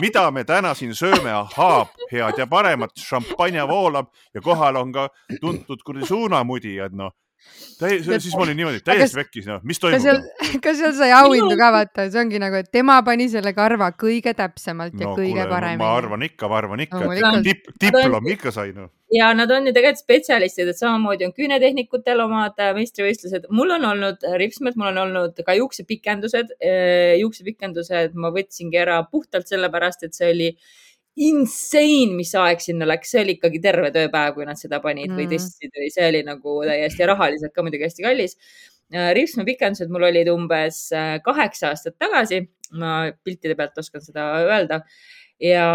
mida me täna siin sööme, ahaa, head ja paremat, šampanja voolab ja kohal on ka tuntud kuradi suunamudijad, noh täie-, siis ma olin niimoodi täiesti vekkis, noh, mis toimub? kas seal, kas seal sai auhindu ka vaata, see ongi nagu, et tema pani selle karva kõige täpsemalt ja no, kõige kuule, paremini ma arvan ikka, ma arvan ikka no,, dip, diplom ikka sai noh. ja nad on ju tegelikult spetsialistid, et samamoodi on küünetehnikutel omad äh, meistrivõistlused. mul on olnud ripsmed, mul on olnud ka juuksepikendused. Äh, juuksepikendused ma võtsingi ära puhtalt sellepärast, et see oli insane, mis aeg sinna läks, see oli ikkagi terve tööpäev, kui nad seda panid mm. või testisid või see oli nagu täiesti rahaliselt ka muidugi hästi kallis. Äh, ripsme pikendused mul olid umbes äh, kaheksa aastat tagasi, ma piltide pealt oskan seda öelda ja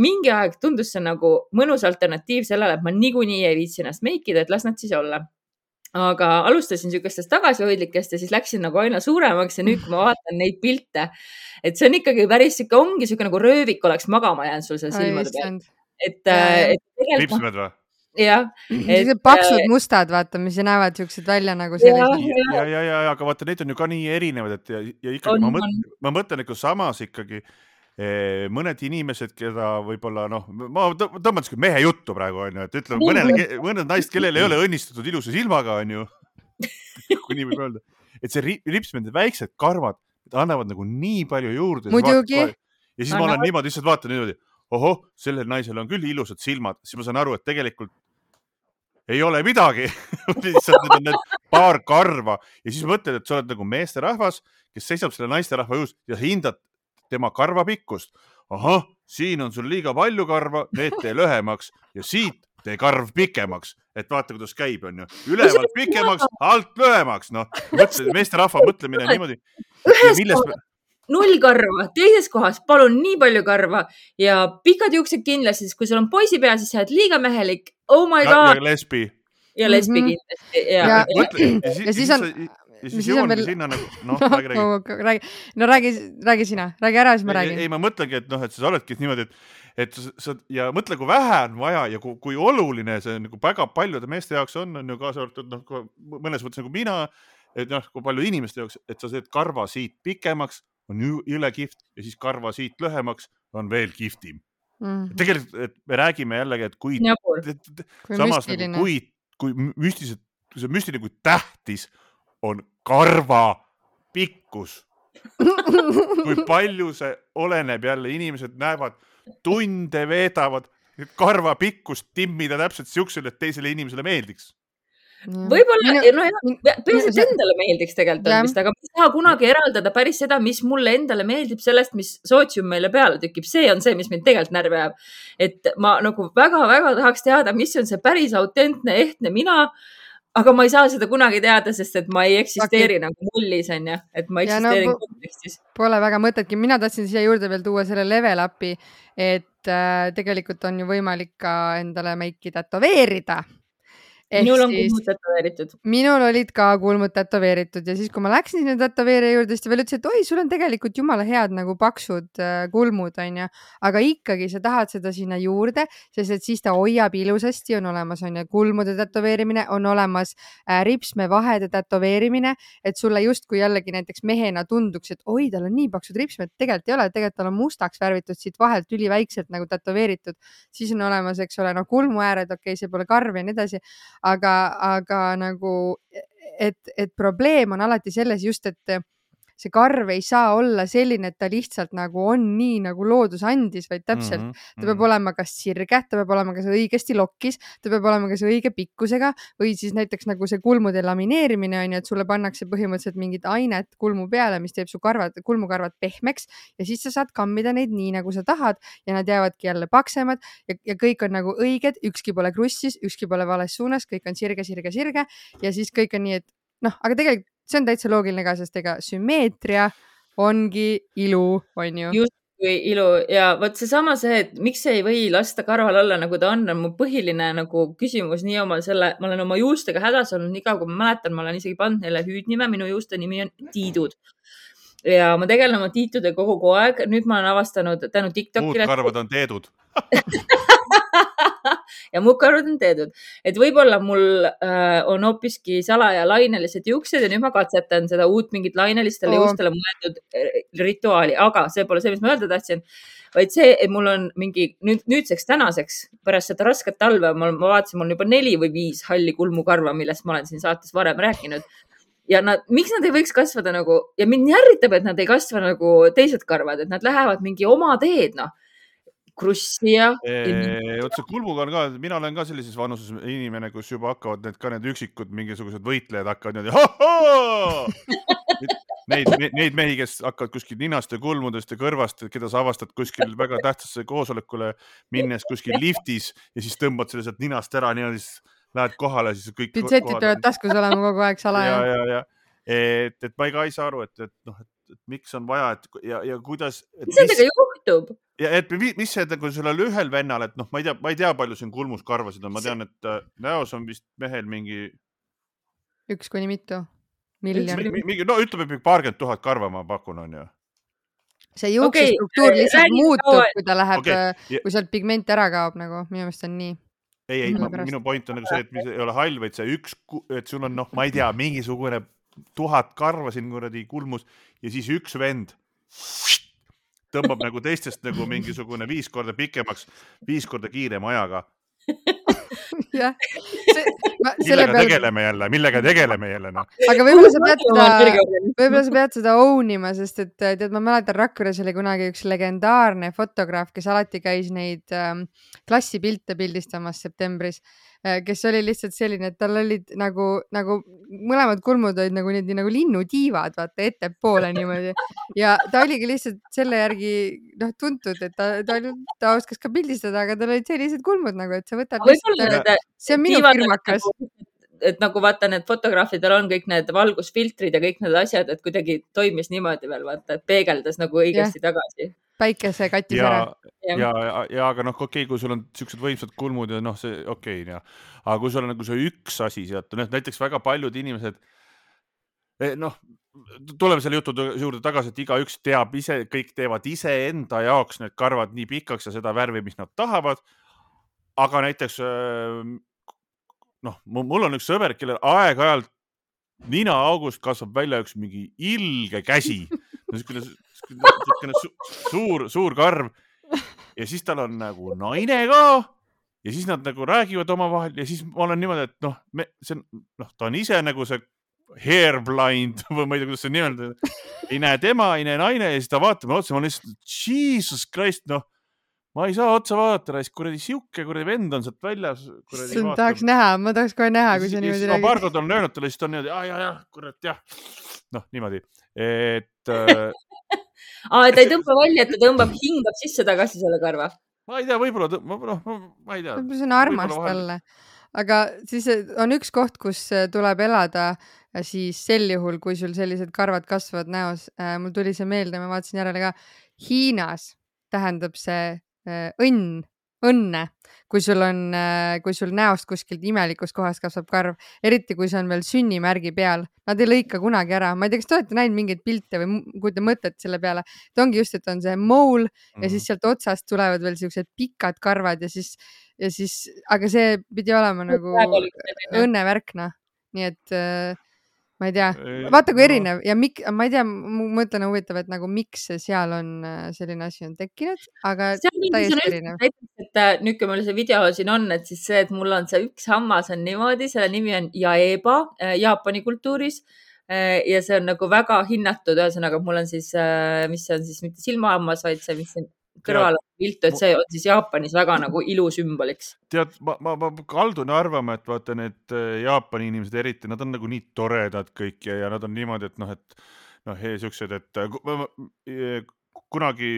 mingi aeg tundus see nagu mõnus alternatiiv sellele, et ma niikuinii ei viitsi ennast meikida, et las nad siis olla aga alustasin niisugustest tagasihoidlikest ja siis läksin nagu aina suuremaks ja nüüd, kui ma vaatan neid pilte, et see on ikkagi päris sihuke, ongi niisugune nagu röövik oleks magama jäänud sul seal silmade peal. et, et tegelikult. lipsmed või? jah. sellised paksud äh, mustad, vaata, mis näevad siuksed välja nagu sellised. ja, ja, ja, ja, aga vaata, neid on ju ka nii erinevad, et ja, ja ikkagi on, ma mõtlen, ma mõtlen, et kui samas ikkagi mõned inimesed, keda võib-olla noh, ma tõmban siuke mehe juttu praegu onju, et ütleme mõnele, mõned naised, kellel ei ole õnnistatud ilusa silmaga onju kui nii võib öelda, et see rips, need väiksed karvad annavad nagu nii palju juurde. muidugi. ja siis ma olen niimoodi lihtsalt vaatan niimoodi, ohoh, sellel naisel on küll ilusad silmad, siis ma saan aru, et tegelikult ei ole midagi. Lihtsalt need on need paar karva. Ja siis mõtled, et sa oled nagu meesterahvas, kes seisab selle naisterahva juures ja hindad tema karva pikkust. ahah, siin on sul liiga palju karva, need tee lühemaks ja siit tee karv pikemaks, et vaata, kuidas käib, onju. ülevalt pikemaks, alt lühemaks, noh. mõtle, meesterahva mõtlemine niimoodi. millest null karva, teises kohas palun nii palju karva ja pikad juuksed kindlasti, sest kui sul on poisipea, siis sa oled liiga mehelik. Oh my god. ja lesbi. ja lesbi -hmm. kindlasti ja, ja, ja, ja, ja siis on ja siis jõuangi veel... sinna nagu, noh no, räägi, räägi. räägi, no räägi, räägi sina, räägi ära, siis ma räägin. ei, ma mõtlengi, et noh, et sa oledki niimoodi, et, et sa, ja mõtle, kui vähe on vaja ja kui, kui oluline see nagu väga paljude meeste jaoks on, on ju kaasa arvatud noh, mõnes mõttes nagu mina, et noh, kui palju inimeste jaoks, et sa teed karva siit pikemaks, on jõle kihvt ja siis karva siit lühemaks on veel kihvtim mm. -hmm. tegelikult, et me räägime jällegi, et kui, kui samas nagu kui, kui müstiliselt, see on müstiline, kui tähtis on karva pikkus. kui palju see oleneb jälle, inimesed näevad, tunde veedavad, karva pikkust timmida täpselt siuksele, et teisele inimesele meeldiks võib-olla, no peaasi, et endale meeldiks tegelikult vist, aga ma ei saa kunagi eraldada päris seda, mis mulle endale meeldib sellest, mis sootsium meile peale tükib. see on see, mis mind tegelikult närvi ajab. et ma nagu väga-väga tahaks teada, mis on see päris autentne, ehtne mina aga ma ei saa seda kunagi teada, sest et ma ei eksisteeri okay. nagu mullis onju, et ma eksisteerin no, kontekstis. Pole väga mõtetki, mina tahtsin siia juurde veel tuua selle level up'i, et äh, tegelikult on ju võimalik ka endale meiki tätoveerida minul on kulmud tätoveeritud. minul olid ka kulmud tätoveeritud ja siis, kui ma läksin sinna tätoveerija juurde, siis ta veel ütles, et oi, sul on tegelikult jumala head nagu paksud äh, kulmud onju, aga ikkagi sa tahad seda sinna juurde, sest et siis ta hoiab ilusasti, on olemas onju kulmude tätoveerimine, on olemas äh, ripsmevahede tätoveerimine, et sulle justkui jällegi näiteks mehena tunduks, et oi, tal on nii paksud ripsmed, tegelikult ei ole, tegelikult tal on mustaks värvitud siit vahelt üliväikselt nagu tätoveeritud, siis on olemas, eks ole, noh kulmuääred, okei okay,, see pole karv ja nii edasi aga, aga nagu, et, et probleem on alati selles just, et see karv ei saa olla selline, et ta lihtsalt nagu on nii, nagu loodus andis, vaid täpselt mm, -hmm. ta peab mhm. olema kas sirge, ta peab olema kas õigesti lokkis, ta peab olema kas õige pikkusega või siis näiteks nagu see kulmude lamineerimine on ju, et sulle pannakse põhimõtteliselt mingit ainet kulmu peale, mis teeb su karvad, kulmukarvad pehmeks ja siis sa saad kammida neid nii, nagu sa tahad ja nad jäävadki jälle paksemad ja, ja kõik on nagu õiged, ükski pole krussis, ükski pole vales suunas, kõik on sirge, sirge, sirge ja siis kõik on nii, et noh, aga tegelikult see on täitsa loogiline ka, sest ega sümmeetria ongi ilu, on ju. justkui ilu ja vot seesama see, et miks ei või lasta karval olla, nagu ta on, on mu põhiline nagu küsimus nii oma selle, ma olen oma juustega hädas olnud, nii kaua kui ma mäletan, ma olen isegi pannud neile hüüdnime, minu juuste nimi on Tiidud ja ma tegelen oma tiitudega kogu aeg, nüüd ma olen avastanud tänu Tiktokile. muud karvad on teedud ja mu kõrvad on teedud. et võib-olla mul äh, on hoopiski salaja lainelised juuksed ja nüüd ma katsetan seda uut mingit lainelistele oh. juustele mõeldud äh, rituaali, aga see pole see, mis ma öelda tahtsin vaid see, et mul on mingi nüüd, nüüdseks tänaseks pärast seda rasket talve, ma vaatasin, mul on juba neli või viis halli kulmukarva, millest ma olen siin saates varem rääkinud. ja nad, miks nad ei võiks kasvada nagu ja mind nii ärritab, et nad ei kasva nagu teised karvad, et nad lähevad mingi oma teed, noh krussi ja. vot see kulmuga on ka, mina olen ka sellises vanuses inimene, kus juba hakkavad need ka need üksikud mingisugused võitlejad hakkavad niimoodi neid, neid mehi, kes hakkavad kuskil ninast ja kulmudest ja kõrvast, keda sa avastad kuskil väga tähtsasse koosolekule minnes kuskil liftis ja siis tõmbad selle sealt ninast ära niimoodi, siis lähed kohale, siis kõik. pintsetid peavad taskus olema kogu aeg salaja. ja, ja, ja et, et ma ka ei saa aru, et, et noh, et, et miks on vaja, et ja, ja kuidas. mis nendega juhtub? ja et mis see nagu sellel ühel vennal, et noh, ma ei tea, ma ei tea, palju siin kulmus karvasid on, ma tean, et äh, näos on vist mehel mingi. üks kuni mitu miljon. mingi, no ütleme paarkümmend tuhat karva, ma pakun, on ju see juuksestruktuur okay, lihtsalt muutub, kui ta läheb okay., kui sealt pigment ära kaob nagu, minu meelest on nii. ei, ei, minu point on nagu see, et mis ei ole hall, vaid see üks, et sul on noh, ma ei tea, mingisugune tuhat karva siin kuradi kulmus ja siis üks vend tõmbab nagu teistest nagu mingisugune viis korda pikemaks, viis korda kiirema ajaga jah. millega peal... tegeleme jälle, millega tegeleme jälle noh. aga võib-olla sa pead seda, võib-olla sa pead seda own ima, sest et tead, ma mäletan Rakveres oli kunagi üks legendaarne fotograaf, kes alati käis neid ähm, klassipilte pildistamas septembris Äh, kes oli lihtsalt selline, et tal olid nagu, nagu mõlemad kulmud olid nagu niimoodi nagu linnutiivad, vaata ettepoole niimoodi. ja ta oligi lihtsalt selle järgi noh, tuntud, et ta, ta, ta oskas ka pildistada, aga tal olid sellised kulmud nagu, et sa võtad lihtsalt, see on minu firmakas et nagu vaata, need fotograafidel on kõik need valgusfiltrid ja kõik need asjad, et kuidagi toimis niimoodi veel vaata, et peegeldas nagu õigesti ja. tagasi päikese kattis ja, ära. ja, ja, ja, ja aga noh, okei okay,, kui sul on siuksed võimsad kulmud ja noh, see okei okay,, jah. aga kui sul on nagu see üks asi sealt, noh näiteks väga paljud inimesed eh, noh, tuleme selle jutu juurde tagasi, et igaüks teab ise, kõik teevad iseenda jaoks need karvad nii pikaks ja seda värvi, mis nad tahavad. aga näiteks eh, noh, mul on üks sõber, kellel aeg-ajalt ninaaugust kasvab välja üks mingi ilge käsi. Niisugune niisugune su suur, suur karv. Ja siis tal on nagu naine ka. Ja siis nad nagu räägivad omavahel ja siis ma olen niimoodi, et noh, see on, noh, ta on ise nagu see hair blind või ma ei tea, kuidas see nimetada. ei näe tema, ei näe naine ja siis ta vaatab mulle otsa, ma olen lihtsalt, jesus christ, noh ma ei saa otsa vaadata, raisk, kuradi sihuke kuradi vend on sealt väljas. tahaks näha, ma tahaks kohe näha, kui sa niimoodi räägid. paar korda olen öelnud talle, siis ta on niimoodi, ja, ja, ja, kurat, jah. noh, niimoodi, et äh, aa, ta ei tõmba välja, et ta tõmbab, hingab sisse tagasi selle karva. ma ei tea, võib-olla, noh, ma ei tea. see on armas talle. aga siis eh, on üks koht, kus eh, tuleb elada siis sel juhul, kui sul sellised karvad kasvavad näos. Eh, mul tuli see meelde, ma vaatasin järele ka. Hiinas tähendab see õnn õnne, kui sul on, äh, kui sul näost kuskilt imelikust kohast kasvab karv, eriti kui see on veel sünnimärgi peal. Nad ei lõika kunagi ära, ma ei tea, kas te olete näinud mingeid pilte või kui te mõtlete selle peale, et ongi just, et on see mool mm -hmm. ja siis mhm. sealt otsast tulevad veel siuksed pikad karvad ja siis, ja siis, aga see pidi olema nagu õnnevärk, noh, nii et äh, ma ei tea, vaata kui erinev ja mik-, ma ei tea, on huvitav, et nagu miks seal on äh, selline asi on tekkinud, aga täiesti erinev. et äh, nüüd, kui mul see video siin on, et siis see, et mul on see üks hammas on niimoodi, selle nimi on Jaeba äh, Jaapani kultuuris ja see on nagu väga hinnatud, ühesõnaga mul on siis, mis see on siis mitte silmahammas, vaid see, mis siin kõrval viltu, et see on siis Jaapanis väga nagu ilusümboliks. tead, ma, ma, ma kaldun arvama, et vaata need äh, Jaapani inimesed eriti, nad on nagu nii toredad kõik ja, ja nad on niimoodi, et noh, et noh, siuksed, et äh, kunagi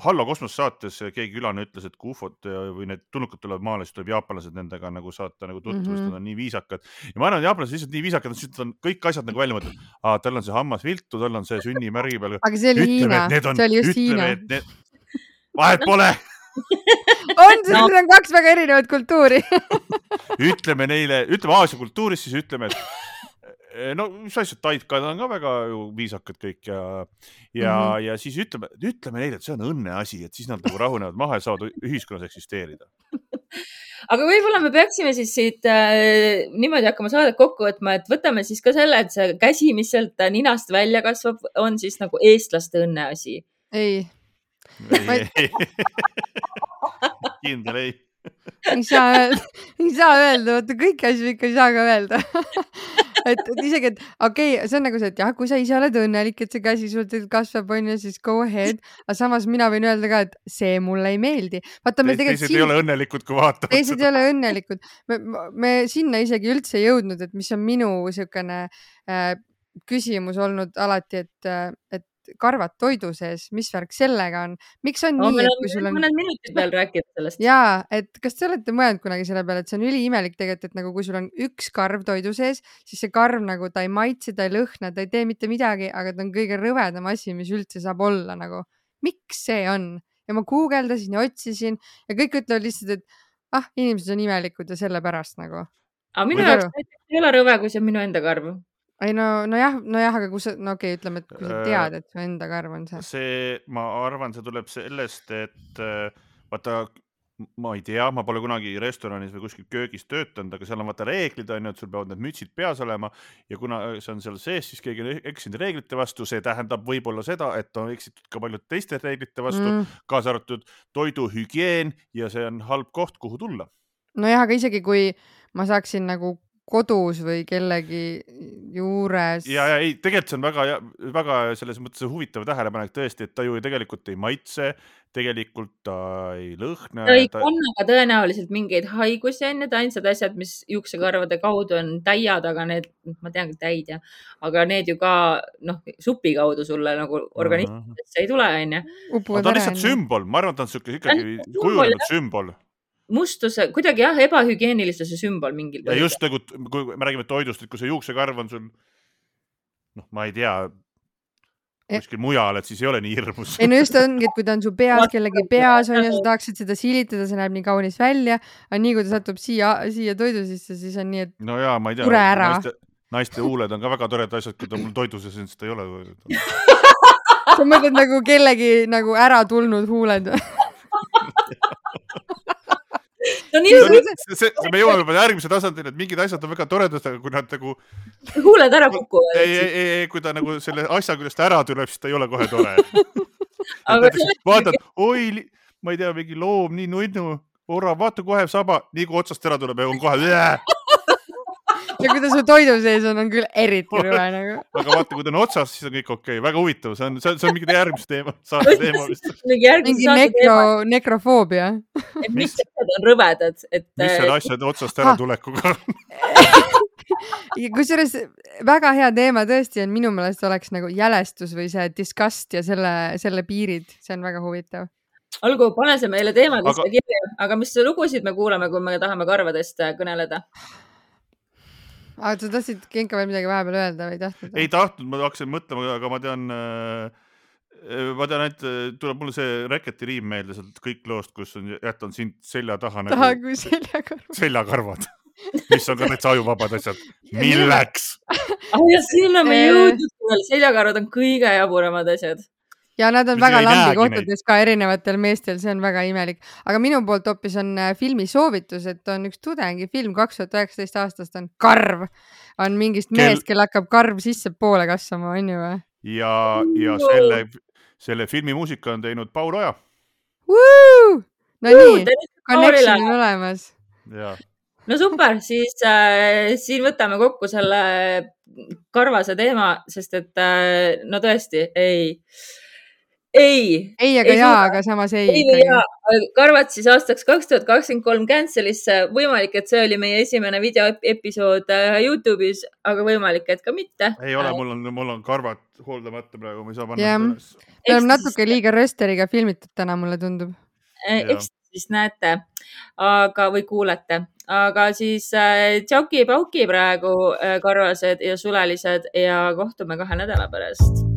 Hallo kosmos saates keegi külane ütles, et kui ufod või need tulnukad tulevad maale, siis tuleb jaapanlased nendega nagu saata nagu tutvust mm, -hmm. nad on nii viisakad. ja ma arvan, et jaapanlased lihtsalt nii viisakad, et nad on kõik asjad nagu välja mõtelnud. tal on see hammas viltu, tal on see sünnimärgi peal. aga see oli Hiina, see oli just Hiina vahet pole on, sest no. need on kaks väga erinevat kultuuri ütleme neile, ütleme Aasia kultuuris, siis ütleme, et eh, no mis asja, taidkad on ka väga ju viisakad kõik ja, ja mm, -hmm. ja siis ütleme, ütleme neile, et see on õnne asi, et siis nad nagu rahunevad maha ja saavad ühiskonnas eksisteerida aga võib-olla me peaksime siis siit äh, niimoodi hakkama saadet kokku võtma, et võtame siis ka selle, et see käsi, mis sealt ninast välja kasvab, on siis nagu eestlaste õnneasi. ei. Ei, ei. kindel ei ei saa öelda, ei saa öelda, vaata kõiki asju ikka ei saa ka öelda et, et isegi, et okei okay,, see on nagu see, et jah, kui sa ise oled õnnelik, et see käsi sul kasvab, onju, siis go ahead. aga samas mina võin öelda ka, et see mulle ei meeldi. vaata, me tegelikult. teised siin... ei ole õnnelikud, kui vaatavad. teised ei ole õnnelikud. me, me sinna isegi üldse ei jõudnud, et mis on minu siukene äh, küsimus olnud alati, et, äh, et karvad toidu sees, mis värk sellega on, miks on no, nii, et kui sul on. mõned minutid veel rääkida sellest. ja, et kas te olete mõelnud kunagi selle peale, et see on üliimelik tegelikult, et nagu kui sul on üks karv toidu sees, siis see karv nagu ta ei maitse, ta ei lõhna, ta ei tee mitte midagi, aga ta on kõige rõvedam asi, mis üldse saab olla nagu. miks see on? ja ma guugeldasin ja otsisin ja kõik ütlevad lihtsalt, et ah, inimesed on imelikud ja sellepärast nagu. aga minu jaoks ei ole rõve, kui see on minu enda karv ei no, nojah, nojah, aga kui sa, no okei okay,, ütleme, et kui sa tead, et su enda karv on see. see, ma arvan, see tuleb sellest, et vaata, ma ei tea, ma pole kunagi restoranis või kuskil köögis töötanud, aga seal on vaata reeglid on ju, et sul peavad need mütsid peas olema ja kuna see on seal sees, siis keegi on eksinud reeglite vastu, see tähendab võib-olla seda, et on eksitud ka paljude teiste reeglite vastu mm., kaasa arvatud toiduhügieen ja see on halb koht, kuhu tulla. nojah, aga isegi kui ma saaksin nagu kodus või kellegi juures. ja, ja ei, tegelikult see on väga, väga selles mõttes huvitav tähelepanek tõesti, et ta ju tegelikult ei maitse, tegelikult ta ei lõhna. ta ei ta... kanna ka tõenäoliselt mingeid haigusi, on ju, et ainsad asjad, mis juuksekarvade kaudu on täiad, aga need, ma tean küll täid ja, aga need ju ka noh, supi kaudu sulle nagu organismisse ei tule, on ju. ta on lihtsalt sümbol, ma arvan, et ta on sihuke ikkagi kujunenud sümbol mustuse, kuidagi jah, ebahügieenilisuse sümbol mingil põhjusel. just nagu, kui me räägime toidust, et kui see juuksekarv on sul, noh, ma ei tea, kuskil mujal, et siis ei ole nii hirmus. ei no just ongi, et kui ta on su peas, kellegi peas on ja sa tahaksid seda silitada, see näeb nii kaunis välja, aga nii kui ta satub siia, siia toidu sisse, siis on nii, et. no ja ma ei tea. ära. naiste huuled on ka väga toredad asjad, kui ta mul toidu sees on, siis ta ei ole sa mõtled nagu kellegi nagu ära tulnud huuled no nii see, see, see, me jõuame juba järgmise tasandini, et mingid asjad on väga toredad, aga kui nad nagu. huuled ära kukuvad. ei, ei, ei, ei, kui ta nagu selle asja küljest ära tuleb, siis ta ei ole kohe tore vaatad, oi, ma ei tea, mingi loom, nii nunnu, orav, vaata kohe saba, nii kui otsast ära tuleb ja on kohe ja kui ta su toidu sees on, on küll eriti rõve nagu. aga vaata, kui ta on otsas, siis on kõik okei okay., väga huvitav, see on, see on, see on mingi järgmise teema, saate teema vist. mingi nekro, nekrofoobia. et mis asjad on rõvedad, et. mis need äh, asjad otsast äratulekuga on kusjuures väga hea teema tõesti on minu meelest oleks nagu jälestus või see disgust ja selle, selle piirid, see on väga huvitav olgu, pane see meile teemadesse aga... kirja, aga mis lugusid me kuulame, kui me tahame karvadest kõneleda? Aga sa tahtsid Genka veel midagi vahepeal öelda või ei tahtnud? ei tahtnud, ma hakkasin mõtlema, aga ma tean äh, ma tean, et äh, tuleb mulle see Reketi riim meelde sealt kõik loost, kus on jätan sind selja taha nagu. taha kui seljakarvad. seljakarvad mis on ka täitsa ajuvabad asjad. milleks? ah ja sinna me jõudnud, seljakarvad on kõige jaburamad asjad ja nad on väga lambi kohtades ka erinevatel meestel, see on väga imelik. aga minu poolt hoopis on äh, filmi soovitus, et on üks tudengifilm kaks tuhat üheksateist aastast on Karv, on mingist Kel... mehest, kel hakkab karv sissepoole kasvama, on ju või? ja, ja selle, selle filmi muusika on teinud Paul Oja. no nii, connection on olemas. no super, siis äh, siin võtame kokku selle karvase teema, sest et äh, no tõesti ei ei. ei, aga ei jaa, aga samas ei. ei või jaa, karvad siis aastaks kaks tuhat kakskümmend kolm cancel'isse. võimalik, et see oli meie esimene videoepisood äh, Youtube'is, aga võimalik, et ka mitte. ei ole, mul on, mul on karvad hooldamata praegu, ma ei saa panna üles. me oleme natuke liiga rösteriga filmitud täna, mulle tundub. Äh, eks siis näete, aga, või kuulete, aga siis äh, tšauki-pauki praegu äh, karvased ja sulelised ja kohtume kahe nädala pärast